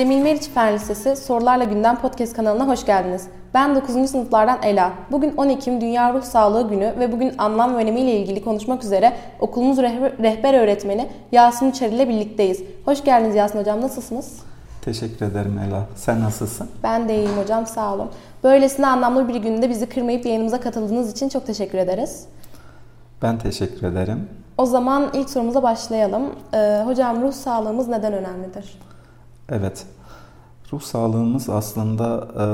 Cemil Meriç Fen Lisesi Sorularla Gündem Podcast kanalına hoş geldiniz. Ben 9. sınıflardan Ela. Bugün 10 Ekim Dünya Ruh Sağlığı Günü ve bugün anlam ve önemiyle ilgili konuşmak üzere okulumuz rehber öğretmeni Yasin Uçar ile birlikteyiz. Hoş geldiniz Yasin Hocam, nasılsınız? Teşekkür ederim Ela. Sen nasılsın? Ben de iyiyim hocam, sağ olun. Böylesine anlamlı bir günde bizi kırmayıp yayınımıza katıldığınız için çok teşekkür ederiz. Ben teşekkür ederim. O zaman ilk sorumuza başlayalım. Ee, hocam ruh sağlığımız neden önemlidir? Evet, ruh sağlığımız aslında e,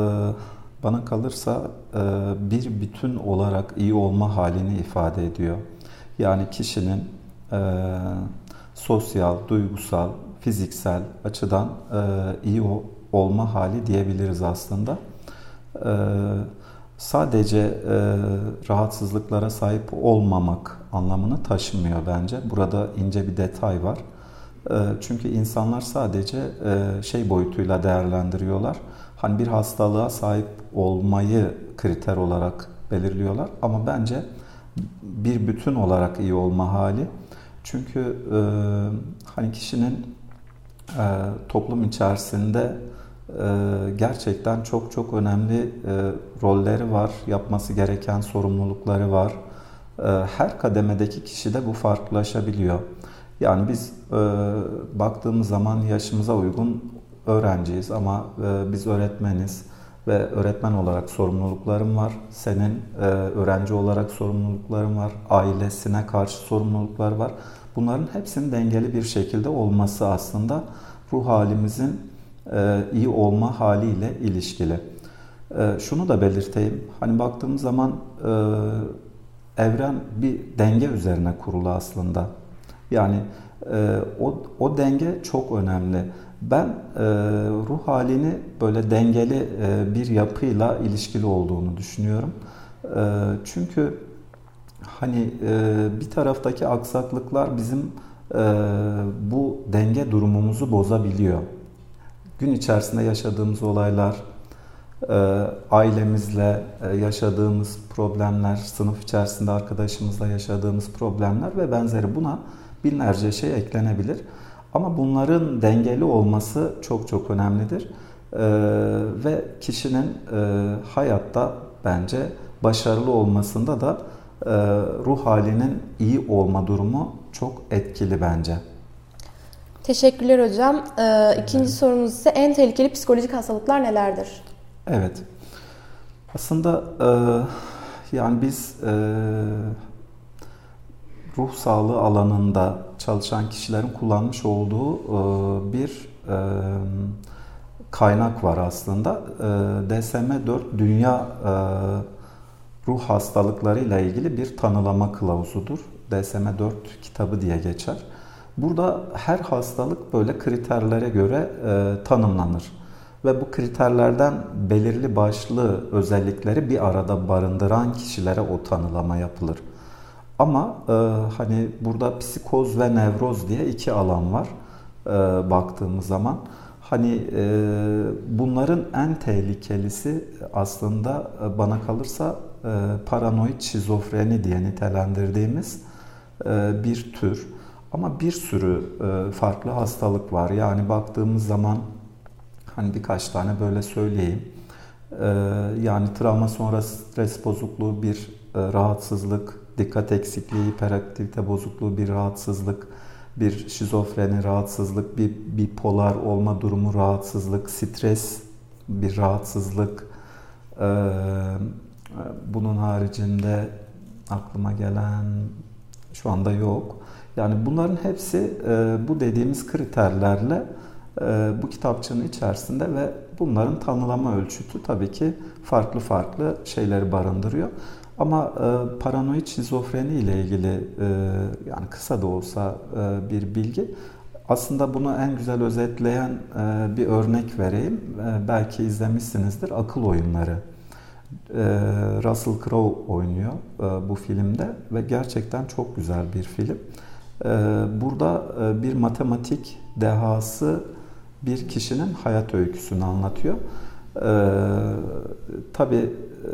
bana kalırsa e, bir bütün olarak iyi olma halini ifade ediyor. Yani kişinin e, sosyal, duygusal, fiziksel açıdan iyi olma hali diyebiliriz aslında. Sadece rahatsızlıklara sahip olmamak anlamını taşımıyor bence. Burada ince bir detay var. E, çünkü insanlar sadece e, şey boyutuyla değerlendiriyorlar. Hani bir hastalığa sahip olmayı kriter olarak belirliyorlar ama bence bir bütün olarak iyi olma hali. Çünkü e, hani kişinin e, toplum içerisinde gerçekten çok çok önemli rolleri var, yapması gereken sorumlulukları var. Her kademedeki kişi de bu farklılaşabiliyor. Yani biz e, baktığımız zaman yaşımıza uygun öğrenciyiz ama e, biz öğretmeniz ve öğretmen olarak sorumluluklarım var. Senin e, öğrenci olarak sorumlulukların var. Ailesine karşı sorumluluklar var. Bunların hepsinin dengeli bir şekilde olması aslında ruh halimizin e, iyi olma haliyle ilişkili. E, şunu da belirteyim. Hani baktığımız zaman e, evren bir denge üzerine kurulu aslında. Yani e, o, o denge çok önemli. Ben e, ruh halini böyle dengeli e, bir yapıyla ilişkili olduğunu düşünüyorum. E, çünkü hani e, bir taraftaki aksaklıklar bizim e, bu denge durumumuzu bozabiliyor. Gün içerisinde yaşadığımız olaylar, e, ailemizle e, yaşadığımız problemler, sınıf içerisinde arkadaşımızla yaşadığımız problemler ve benzeri buna binlerce şey eklenebilir. Ama bunların dengeli olması çok çok önemlidir. Ee, ve kişinin e, hayatta bence başarılı olmasında da e, ruh halinin iyi olma durumu çok etkili bence. Teşekkürler hocam. Ee, ikinci evet. sorumuz ise en tehlikeli psikolojik hastalıklar nelerdir? Evet. Aslında e, yani biz e, ruh sağlığı alanında çalışan kişilerin kullanmış olduğu e, bir e, kaynak var aslında. E, DSM-4 Dünya Ruh Hastalıkları ile ilgili bir tanılama kılavuzudur. DSM-4 kitabı diye geçer. Burada her hastalık böyle kriterlere göre tanımlanır ve bu kriterlerden belirli başlı özellikleri bir arada barındıran kişilere o tanılama yapılır. Ama e, hani burada psikoz ve nevroz diye iki alan var e, baktığımız zaman. Hani e, bunların en tehlikelisi aslında e, bana kalırsa e, paranoid şizofreni diye nitelendirdiğimiz e, bir tür. Ama bir sürü e, farklı hastalık var. Yani baktığımız zaman hani birkaç tane böyle söyleyeyim. E, yani travma sonrası stres bozukluğu bir e, rahatsızlık, dikkat eksikliği, hiperaktivite bozukluğu bir rahatsızlık, bir şizofreni rahatsızlık, bir bipolar olma durumu rahatsızlık, stres bir rahatsızlık. Ee, bunun haricinde aklıma gelen şu anda yok. Yani bunların hepsi e, bu dediğimiz kriterlerle e, bu kitapçının içerisinde ve bunların tanılama ölçütü tabii ki farklı farklı şeyleri barındırıyor. Ama e, paranoid şizofreni ile ilgili e, yani kısa da olsa e, bir bilgi. Aslında bunu en güzel özetleyen e, bir örnek vereyim. E, belki izlemişsinizdir. Akıl oyunları. E, Russell Crowe oynuyor e, bu filmde ve gerçekten çok güzel bir film. E, burada e, bir matematik dehası bir kişinin hayat öyküsünü anlatıyor. E, tabii e,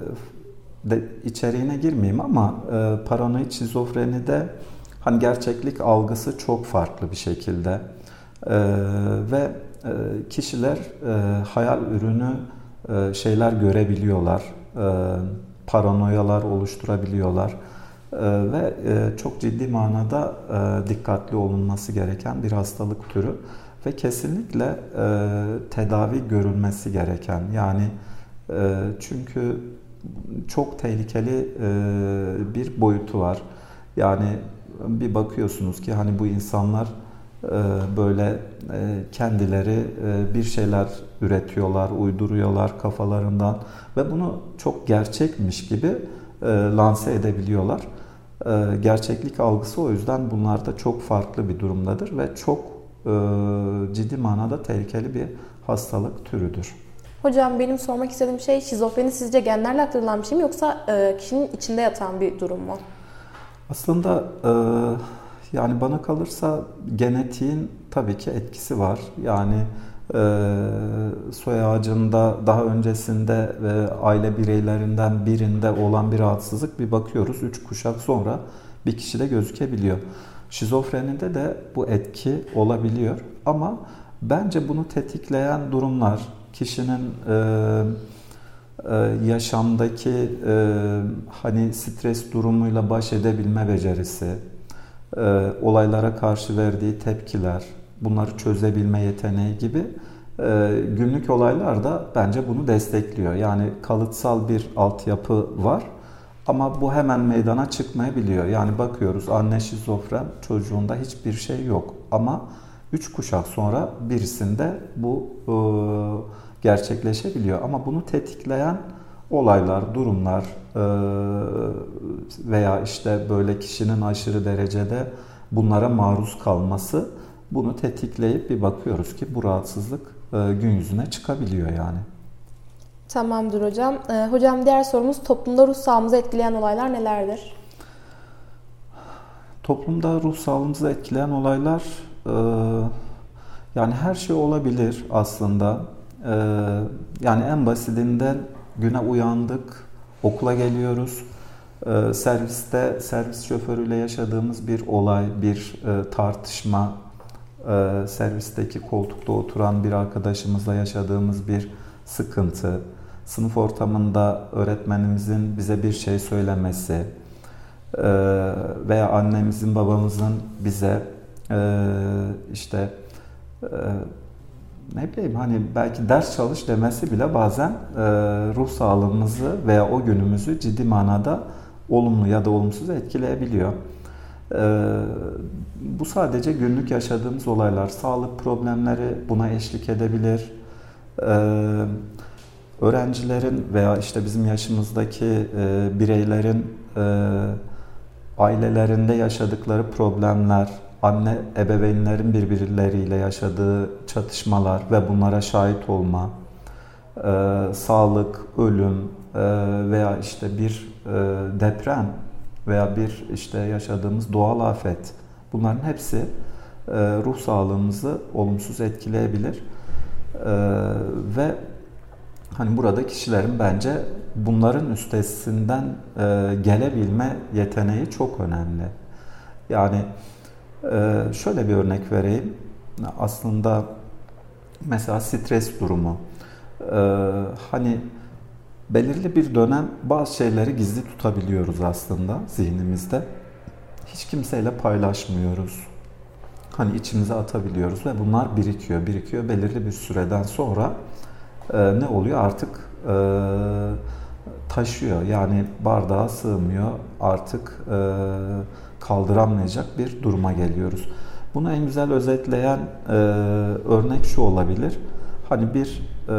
de içeriğine girmeyeyim ama e, paranoid şizofrenide hani gerçeklik algısı çok farklı bir şekilde. E, ve kişiler hayal ürünü şeyler görebiliyorlar, paranoyalar oluşturabiliyorlar ve çok ciddi manada dikkatli olunması gereken bir hastalık türü ve kesinlikle tedavi görülmesi gereken. Yani çünkü çok tehlikeli bir boyutu var. Yani bir bakıyorsunuz ki hani bu insanlar böyle kendileri bir şeyler üretiyorlar, uyduruyorlar kafalarından ve bunu çok gerçekmiş gibi lanse edebiliyorlar. Gerçeklik algısı o yüzden bunlarda çok farklı bir durumdadır ve çok ciddi manada tehlikeli bir hastalık türüdür. Hocam benim sormak istediğim şey şizofreni sizce genlerle aktarılan bir şey mi yoksa kişinin içinde yatan bir durum mu? Aslında yani bana kalırsa genetiğin tabii ki etkisi var. Yani soy ağacında daha öncesinde aile bireylerinden birinde olan bir rahatsızlık bir bakıyoruz. Üç kuşak sonra bir kişide gözükebiliyor. Şizofrenide de bu etki olabiliyor ama bence bunu tetikleyen durumlar kişinin e, e, yaşamdaki e, hani stres durumuyla baş edebilme becerisi, e, olaylara karşı verdiği tepkiler, bunları çözebilme yeteneği gibi e, günlük olaylar da bence bunu destekliyor. Yani kalıtsal bir altyapı var ama bu hemen meydana çıkmayabiliyor. Yani bakıyoruz anne şizofren çocuğunda hiçbir şey yok ama üç kuşak sonra birisinde bu e, gerçekleşebiliyor. Ama bunu tetikleyen olaylar, durumlar e, veya işte böyle kişinin aşırı derecede bunlara maruz kalması bunu tetikleyip bir bakıyoruz ki bu rahatsızlık e, gün yüzüne çıkabiliyor yani. Tamamdır hocam. Ee, hocam diğer sorumuz toplumda ruh sağlığımızı etkileyen olaylar nelerdir? Toplumda ruh sağlığımızı etkileyen olaylar e, yani her şey olabilir aslında. E, yani en basitinden güne uyandık, okula geliyoruz. E, serviste servis şoförüyle yaşadığımız bir olay, bir e, tartışma, e, servisteki koltukta oturan bir arkadaşımızla yaşadığımız bir sıkıntı, sınıf ortamında öğretmenimizin bize bir şey söylemesi e, veya annemizin babamızın bize e, işte e, ne bileyim hani belki ders çalış demesi bile bazen e, ruh sağlığımızı veya o günümüzü ciddi manada olumlu ya da olumsuz etkileyebiliyor. E, bu sadece günlük yaşadığımız olaylar. Sağlık problemleri buna eşlik edebilir. E, öğrencilerin veya işte bizim yaşımızdaki e, bireylerin ailelerinde yaşadıkları problemler, anne ebeveynlerin birbirleriyle yaşadığı çatışmalar ve bunlara şahit olma, e, sağlık, ölüm e, veya işte bir e, deprem veya bir işte yaşadığımız doğal afet bunların hepsi e, ruh sağlığımızı olumsuz etkileyebilir. E, ve hani burada kişilerin bence bunların üstesinden e, gelebilme yeteneği çok önemli. Yani ee, şöyle bir örnek vereyim. Aslında mesela stres durumu. Ee, hani belirli bir dönem bazı şeyleri gizli tutabiliyoruz aslında zihnimizde. Hiç kimseyle paylaşmıyoruz. Hani içimize atabiliyoruz ve bunlar birikiyor, birikiyor. Belirli bir süreden sonra e, ne oluyor? Artık e, taşıyor. Yani bardağa sığmıyor. Artık e, kaldıramayacak bir duruma geliyoruz. Bunu en güzel özetleyen e, örnek şu olabilir. Hani bir e,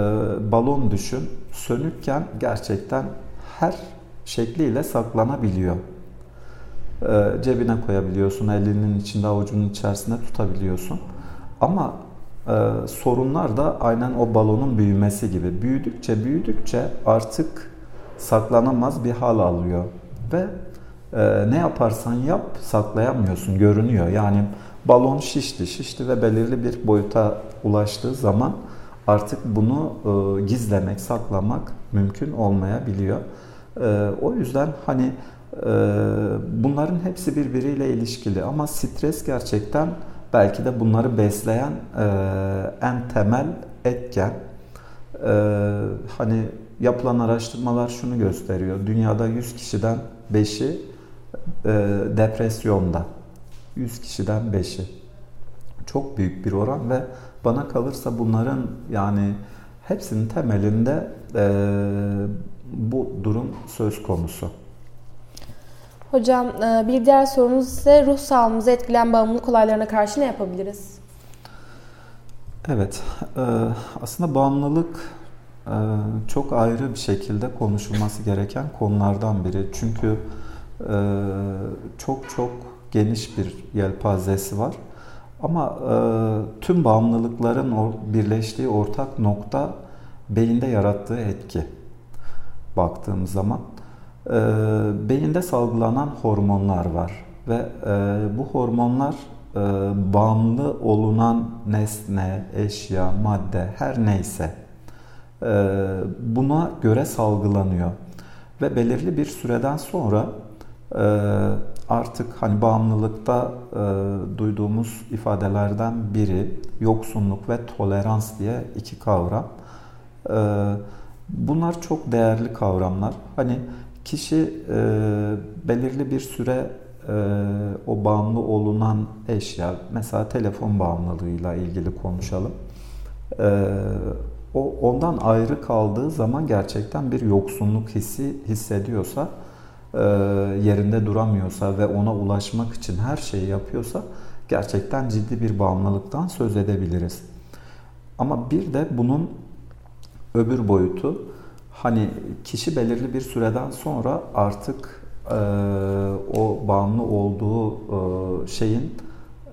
balon düşün, sönükken gerçekten her şekliyle saklanabiliyor. E, cebine koyabiliyorsun, elinin içinde, avucunun içerisinde tutabiliyorsun. Ama e, sorunlar da aynen o balonun büyümesi gibi. Büyüdükçe büyüdükçe artık saklanamaz bir hal alıyor ve e, ne yaparsan yap saklayamıyorsun, görünüyor. Yani balon şişti, şişti ve belirli bir boyuta ulaştığı zaman artık bunu e, gizlemek, saklamak mümkün olmayabiliyor. E, o yüzden hani e, bunların hepsi birbiriyle ilişkili ama stres gerçekten belki de bunları besleyen e, en temel etken. E, hani yapılan araştırmalar şunu gösteriyor. Dünyada 100 kişiden 5'i e, depresyonda. 100 kişiden 5'i. Çok büyük bir oran ve bana kalırsa bunların yani hepsinin temelinde e, bu durum söz konusu. Hocam e, bir diğer sorumuz ise ruh sağlığımızı etkileyen bağımlılık olaylarına karşı ne yapabiliriz? Evet, e, aslında bağımlılık e, çok ayrı bir şekilde konuşulması gereken konulardan biri. Çünkü çok çok geniş bir yelpazesi var. Ama tüm bağımlılıkların birleştiği ortak nokta beyinde yarattığı etki baktığımız zaman e, beyinde salgılanan hormonlar var ve e, bu hormonlar e, bağımlı olunan nesne, eşya, madde her neyse e, buna göre salgılanıyor ve belirli bir süreden sonra e, artık hani bağımlılıkta e, duyduğumuz ifadelerden biri yoksunluk ve tolerans diye iki kavram. E, bunlar çok değerli kavramlar. Hani Kişi e, belirli bir süre e, o bağımlı olunan eşya, mesela telefon bağımlılığıyla ilgili konuşalım. E, o ondan ayrı kaldığı zaman gerçekten bir yoksunluk hissi hissediyorsa, yerinde duramıyorsa ve ona ulaşmak için her şeyi yapıyorsa gerçekten ciddi bir bağımlılıktan söz edebiliriz. Ama bir de bunun öbür boyutu Hani kişi belirli bir süreden sonra artık e, o bağımlı olduğu e, şeyin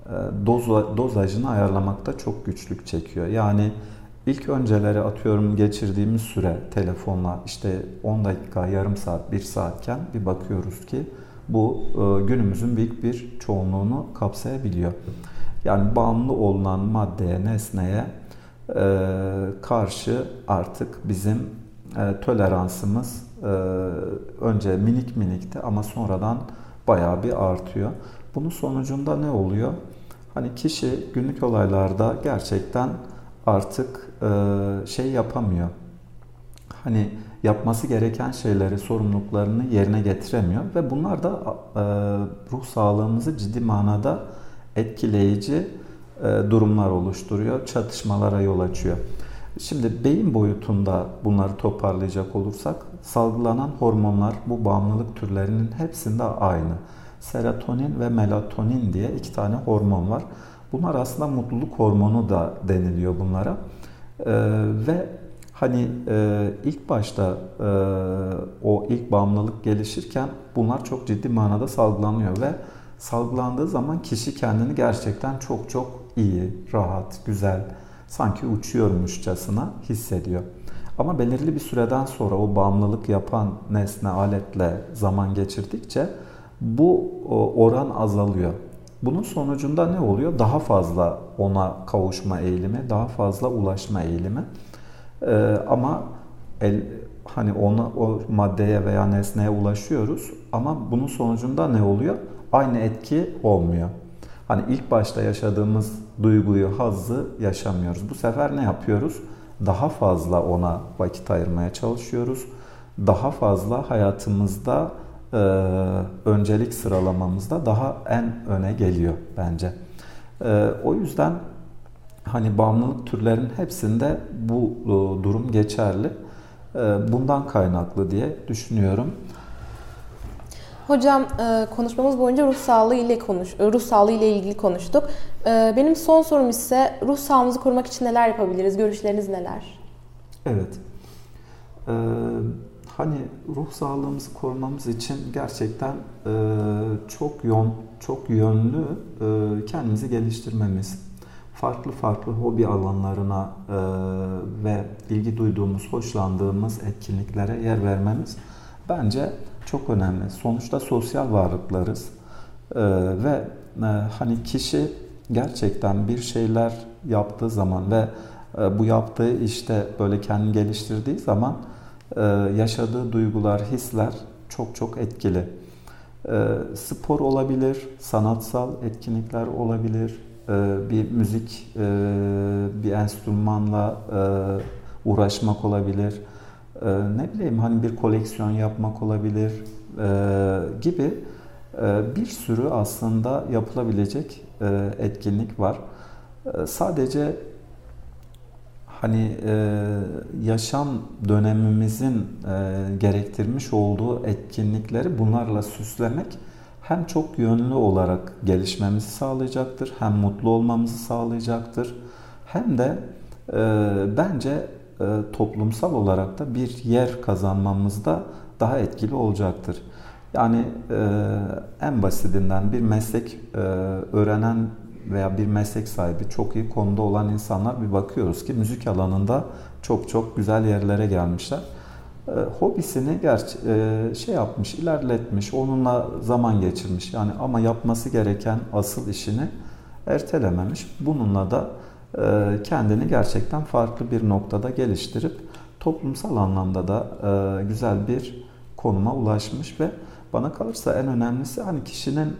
e, doz, dozajını ayarlamakta çok güçlük çekiyor. Yani ilk önceleri atıyorum geçirdiğimiz süre telefonla işte 10 dakika, yarım saat, 1 saatken bir bakıyoruz ki bu e, günümüzün büyük bir çoğunluğunu kapsayabiliyor. Yani bağımlı olunan maddeye, nesneye e, karşı artık bizim e, toleransımız önce minik minikti ama sonradan bayağı bir artıyor. Bunun sonucunda ne oluyor? Hani kişi günlük olaylarda gerçekten artık şey yapamıyor. Hani yapması gereken şeyleri, sorumluluklarını yerine getiremiyor ve bunlar da e, ruh sağlığımızı ciddi manada etkileyici e, durumlar oluşturuyor, çatışmalara yol açıyor. Şimdi beyin boyutunda bunları toparlayacak olursak salgılanan hormonlar bu bağımlılık türlerinin hepsinde aynı. Serotonin ve melatonin diye iki tane hormon var. Bunlar aslında mutluluk hormonu da deniliyor bunlara. Ee, ve hani e, ilk başta e, o ilk bağımlılık gelişirken bunlar çok ciddi manada salgılanıyor ve salgılandığı zaman kişi kendini gerçekten çok çok iyi, rahat, güzel, sanki uçuyormuşçasına hissediyor. Ama belirli bir süreden sonra o bağımlılık yapan nesne, aletle zaman geçirdikçe bu oran azalıyor. Bunun sonucunda ne oluyor? Daha fazla ona kavuşma eğilimi, daha fazla ulaşma eğilimi. Ee, ama el, hani ona o maddeye veya nesneye ulaşıyoruz ama bunun sonucunda ne oluyor? Aynı etki olmuyor. Hani ilk başta yaşadığımız duyguyu, hazzı yaşamıyoruz. Bu sefer ne yapıyoruz? Daha fazla ona vakit ayırmaya çalışıyoruz. Daha fazla hayatımızda e, öncelik sıralamamızda daha en öne geliyor bence. E, o yüzden hani bağımlılık türlerinin hepsinde bu e, durum geçerli. E, bundan kaynaklı diye düşünüyorum. Hocam e, konuşmamız boyunca ruh sağlığı ile konuş, ruh sağlığı ile ilgili konuştuk. E, benim son sorum ise ruh sağlığımızı korumak için neler yapabiliriz? Görüşleriniz neler? Evet. Ee, hani ruh sağlığımızı korumamız için gerçekten e, çok yön, çok yönlü e, kendimizi geliştirmemiz, farklı farklı hobi alanlarına e, ve ilgi duyduğumuz, hoşlandığımız etkinliklere yer vermemiz bence çok önemli. Sonuçta sosyal varlıklarız ee, ve e, hani kişi gerçekten bir şeyler yaptığı zaman ve e, bu yaptığı işte böyle kendini geliştirdiği zaman e, yaşadığı duygular, hisler çok çok etkili. E, spor olabilir, sanatsal etkinlikler olabilir, e, bir müzik, bir enstrümanla uğraşmak olabilir. Ne bileyim hani bir koleksiyon yapmak olabilir gibi bir sürü aslında yapılabilecek etkinlik var. Sadece hani yaşam dönemimizin gerektirmiş olduğu etkinlikleri bunlarla süslemek hem çok yönlü olarak gelişmemizi sağlayacaktır, hem mutlu olmamızı sağlayacaktır, hem de e, bence e, toplumsal olarak da bir yer kazanmamızda daha etkili olacaktır. Yani e, en basitinden bir meslek e, öğrenen veya bir meslek sahibi çok iyi konuda olan insanlar bir bakıyoruz ki müzik alanında çok çok güzel yerlere gelmişler. E, hobisini gerçi e, şey yapmış, ilerletmiş, onunla zaman geçirmiş. Yani ama yapması gereken asıl işini ertelememiş. Bununla da e, kendini gerçekten farklı bir noktada geliştirip toplumsal anlamda da güzel bir konuma ulaşmış ve bana kalırsa en önemlisi hani kişinin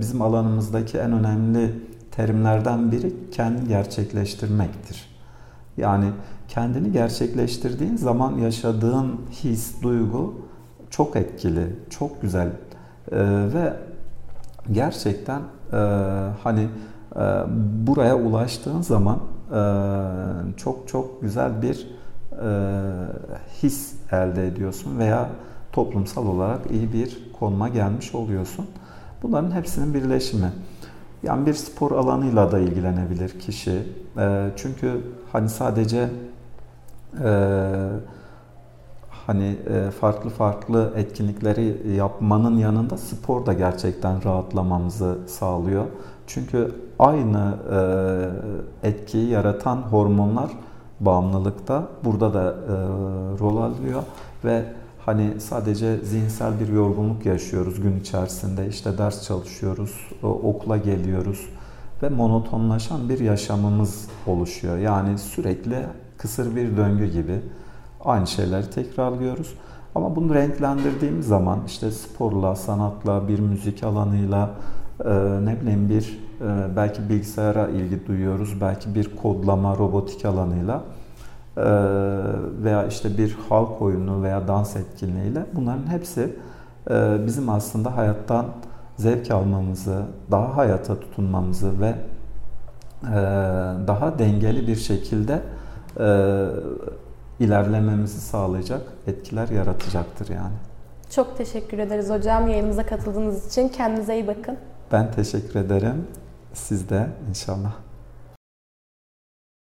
bizim alanımızdaki en önemli terimlerden biri kendi gerçekleştirmektir. Yani kendini gerçekleştirdiğin zaman yaşadığın his, duygu çok etkili, çok güzel ee, ve gerçekten e, hani e, buraya ulaştığın zaman e, çok çok güzel bir e, his elde ediyorsun veya toplumsal olarak iyi bir konuma gelmiş oluyorsun. Bunların hepsinin birleşimi. Yani bir spor alanıyla da ilgilenebilir kişi. E, çünkü hani sadece e, hani e, farklı farklı etkinlikleri yapmanın yanında spor da gerçekten rahatlamamızı sağlıyor. Çünkü aynı e, etkiyi yaratan hormonlar bağımlılıkta burada da e, rol alıyor ve hani sadece zihinsel bir yorgunluk yaşıyoruz gün içerisinde. işte ders çalışıyoruz, okula geliyoruz ve monotonlaşan bir yaşamımız oluşuyor. Yani sürekli kısır bir döngü gibi aynı şeyleri tekrarlıyoruz. Ama bunu renklendirdiğimiz zaman işte sporla, sanatla, bir müzik alanıyla, e, ne bileyim bir e, belki bilgisayara ilgi duyuyoruz, belki bir kodlama, robotik alanıyla veya işte bir halk oyunu veya dans etkinliğiyle bunların hepsi bizim aslında hayattan zevk almamızı, daha hayata tutunmamızı ve daha dengeli bir şekilde e, ilerlememizi sağlayacak etkiler yaratacaktır yani. Çok teşekkür ederiz hocam yayınımıza katıldığınız için. Kendinize iyi bakın. Ben teşekkür ederim. Siz de inşallah.